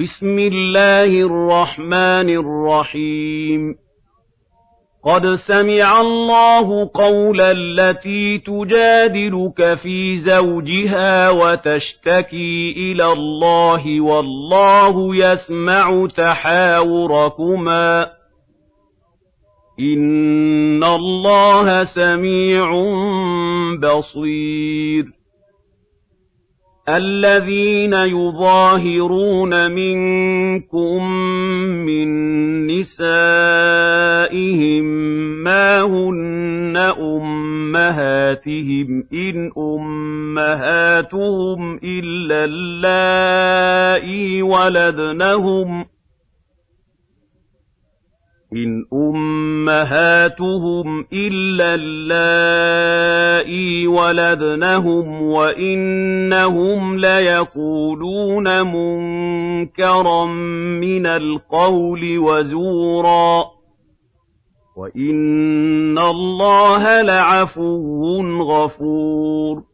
بسم الله الرحمن الرحيم. قد سمع الله قول التي تجادلك في زوجها وتشتكي إلى الله والله يسمع تحاوركما. إن الله سميع بصير. الذين يظاهرون منكم من نسائهم ما هن أمهاتهم إن أمهاتهم إلا اللائي ولدنهم إن أمهاتهم إلا اللائي ولدنهم وإنهم ليقولون منكرا من القول وزورا وإن الله لعفو غفور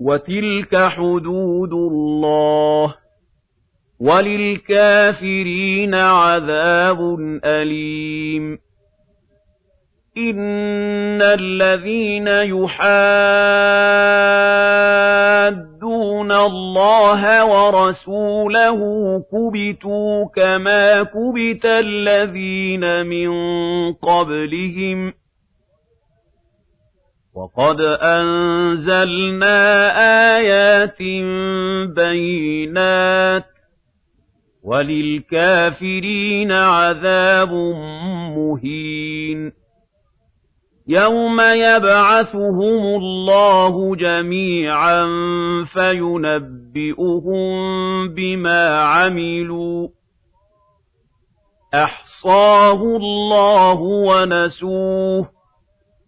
وتلك حدود الله وللكافرين عذاب أليم إن الذين يحادون الله ورسوله كبتوا كما كبت الذين من قبلهم وقد أنزلنا آيات بينات وللكافرين عذاب مهين يوم يبعثهم الله جميعا فينبئهم بما عملوا أحصاه الله ونسوه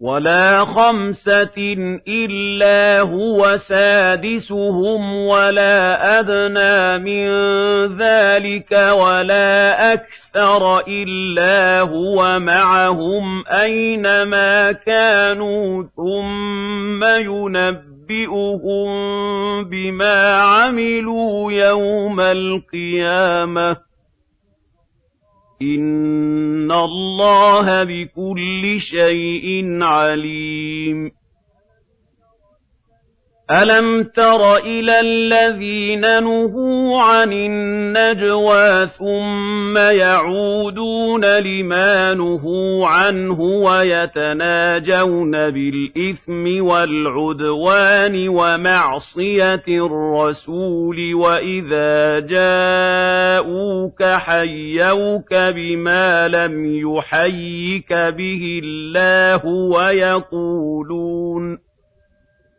ولا خمسة إلا هو سادسهم ولا أدنى من ذلك ولا أكثر إلا هو معهم أينما كانوا ثم ينبئهم بما عملوا يوم القيامة إِنَّ اللَّهَ بِكُلِّ شَيْءٍ عَلِيمٌ أَلَمْ تَرَ إِلَى الَّذِينَ نُهُوا عَنِ النَّجْوَىٰ ثُمَّ يَعُودُونَ لِمَا نُهُوا عَنْهُ وَيَتَنَاجَوْنَ بِالْإِثْمِ وَالْعُدْوَانِ وَمَعْصِيَتِ الرَّسُولِ وَإِذَا جَاءُوكَ حَيَّوْكَ بِمَا لَمْ يُحَيِّكَ بِهِ اللَّهُ وَيَقُولُونَ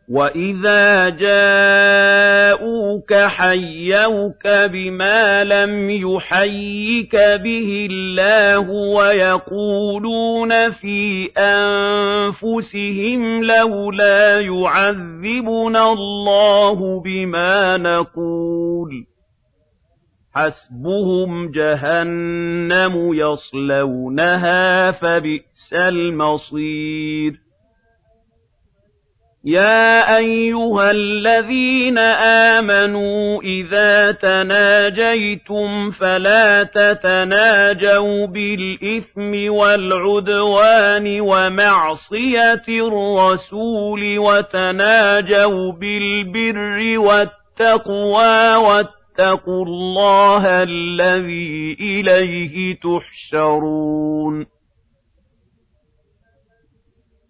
وَإِذَا جَاءُوكَ حَيَّوْكَ بِمَا لَمْ يُحَيِّكَ بِهِ اللَّهُ وَيَقُولُونَ فِي أَنفُسِهِمْ لَوْلَا يُعَذِّبُنَا اللَّهُ بِمَا نَقُولُ حسبهم جهنم يصلونها فبئس المصير يا أيها الذين آمنوا إذا تناجيتم فلا تتناجوا بالإثم والعدوان ومعصية الرسول وتناجوا بالبر والتقوى واتقوا الله الذي إليه تحشرون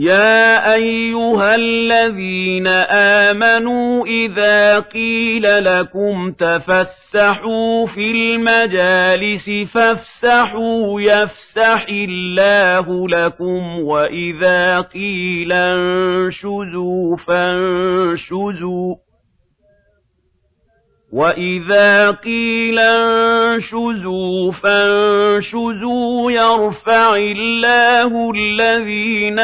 يَا أَيُّهَا الَّذِينَ آمَنُوا إِذَا قِيلَ لَكُمْ تَفَسَّحُوا فِي الْمَجَالِسِ فَافْسَحُوا يَفْسَحِ اللَّهُ لَكُمْ وَإِذَا قِيلَ انشُزُوا فَانشُزُوا وَإِذَا قِيلَ انشُزُوا فَانشُزُوا يَرْفَعِ اللَّهُ الَّذِينَ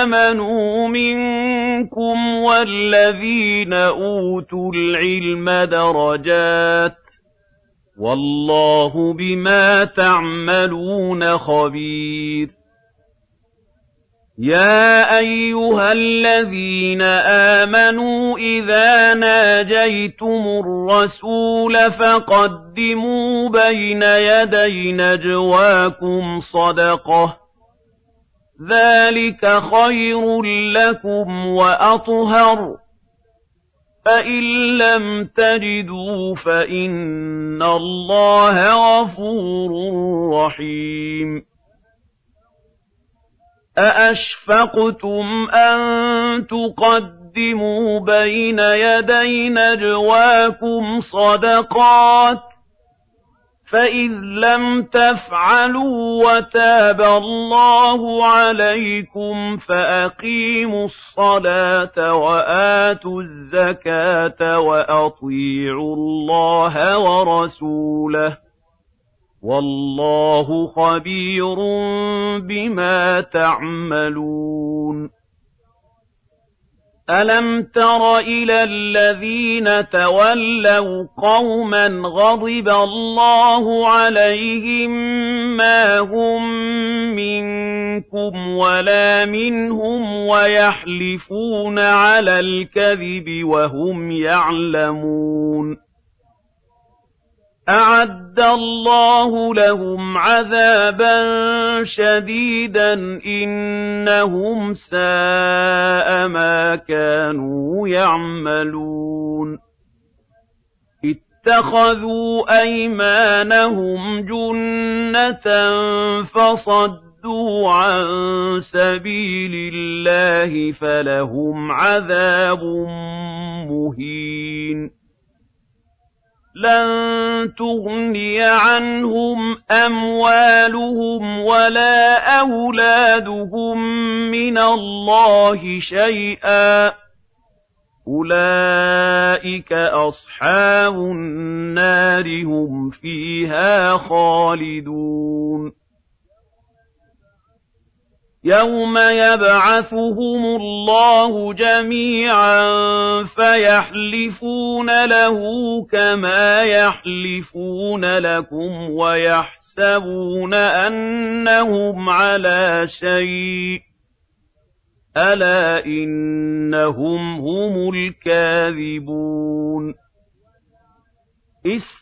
آمَنُوا مِنكُمْ وَالَّذِينَ أُوتُوا الْعِلْمَ دَرَجَاتٍ ۚ وَاللَّهُ بِمَا تَعْمَلُونَ خَبِيرٌ يَا أَيُّهَا الَّذِينَ آمَنُوا إِذَا نَاجَيْتُمُ الرَّسُولَ فَقَدِّمُوا بَيْنَ يَدَيْ نَجْوَاكُمْ صَدَقَةً ۚ ذَٰلِكَ خَيْرٌ لَّكُمْ وَأَطْهَرُ ۚ فَإِن لَّمْ تَجِدُوا فَإِنَّ اللَّهَ غَفُورٌ رَّحِيمٌ أَأَشْفَقْتُمْ أَن تُقَدِّمُوا بَيْنَ يَدَيْ نَجْوَاكُمْ صَدَقَاتٍ ۚ فَإِذْ لَمْ تَفْعَلُوا وَتَابَ اللَّهُ عَلَيْكُمْ فَأَقِيمُوا الصَّلَاةَ وَآتُوا الزَّكَاةَ وَأَطِيعُوا اللَّهَ وَرَسُولَهُ وَاللَّهُ خَبِيرٌ بِمَا تَعْمَلُونَ. أَلَمْ تَرَ إِلَى الَّذِينَ تَوَلَّوْا قَوْمًا غَضِبَ اللَّهُ عَلَيْهِم مَّا هُم مِّنكُمْ وَلَا مِنْهُمْ وَيَحْلِفُونَ عَلَى الْكَذِبِ وَهُمْ يَعْلَمُونَ. أَعَدَّ اللَّهُ لَهُمْ عَذَابًا شَدِيدًا ۖ إِنَّهُمْ سَاءَ مَا كَانُوا يَعْمَلُونَ. اتَّخَذُوا أَيْمَانَهُمْ جُنَّةً فَصَدُّوا عَن سَبِيلِ اللَّهِ فَلَهُمْ عَذَابٌ مُّهِينٌ. لَّن تُغْنِيَ عَنْهُمْ أَمْوَالُهُمْ وَلَا أَوْلَادُهُم مِّنَ اللَّهِ شَيْئًا ۚ. أُولَٰئِكَ أَصْحَابُ النَّارِ ۖ هُمْ فِيهَا خَالِدُونَ. يَوْمَ يَبْعَثُهُمُ اللَّهُ جَمِيعًا فَيَحْلِفُونَ لَهُ كَمَا يَحْلِفُونَ لَكُمْ وَيَحْسَبُونَ أَنَّهُمْ عَلَىٰ شَيْءٍ ۚ أَلَا إِنَّهُمْ هُمُ الْكَاذِبُونَ.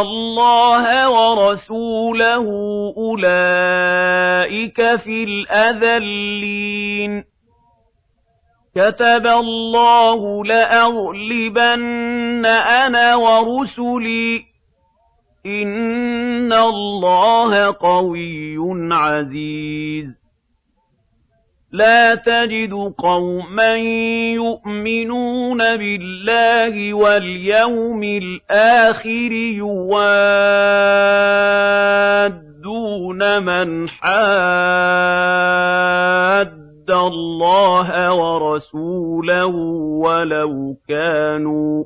اللَّهَ وَرَسُولَهُ أُولَٰئِكَ فِي الْأَذَلِّينَ. كَتَبَ اللَّهُ لَأَغْلِبَنَّ أَنَا وَرُسُلِي ۚ. إِنَّ اللَّهَ قَوِيٌّ عَزِيزٌ. لَا تَجِدُ قَوْمًا يُؤْمِنُونَ بِاللَّهِ وَالْيَوْمِ الْآخِرِ يُوَادُّونَ مَنْ حَادَّ اللَّهَ وَرَسُولَهُ وَلَوْ كَانُوا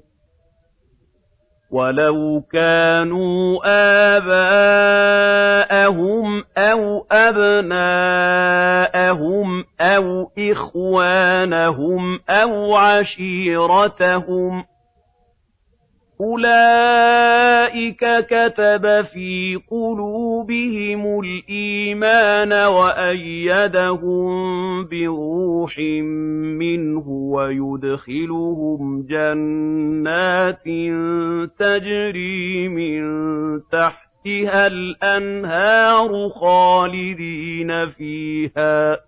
وَلَوْ كَانُوا آبَاءَهُمْ أَوْ أَبْنَاءَهُمْ أَوْ إِخْوَانَهُمْ أَوْ عَشِيرَتَهُمْ ۚ أُولَٰئِكَ كَتَبَ فِي قُلُوبِهِمُ الْإِيمَانَ وَأَيَّدَهُم بِرُوحٍ مِّنْهُ وَيُدْخِلُهُمْ جَنَّاتٍ تَجْرِي مِن تَحْتِهَا الْأَنْهَارُ خَالِدِينَ فِيهَا ۚ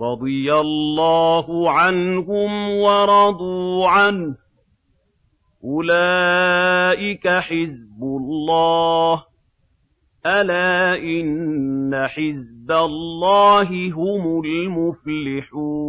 رَضِيَ اللَّهُ عَنْهُمْ وَرَضُوا عَنْهُ ۚ. أُولَٰئِكَ حِزْبُ اللَّهِ ۚ. أَلَا إِنَّ حِزْبَ اللَّهِ هُمُ الْمُفْلِحُونَ.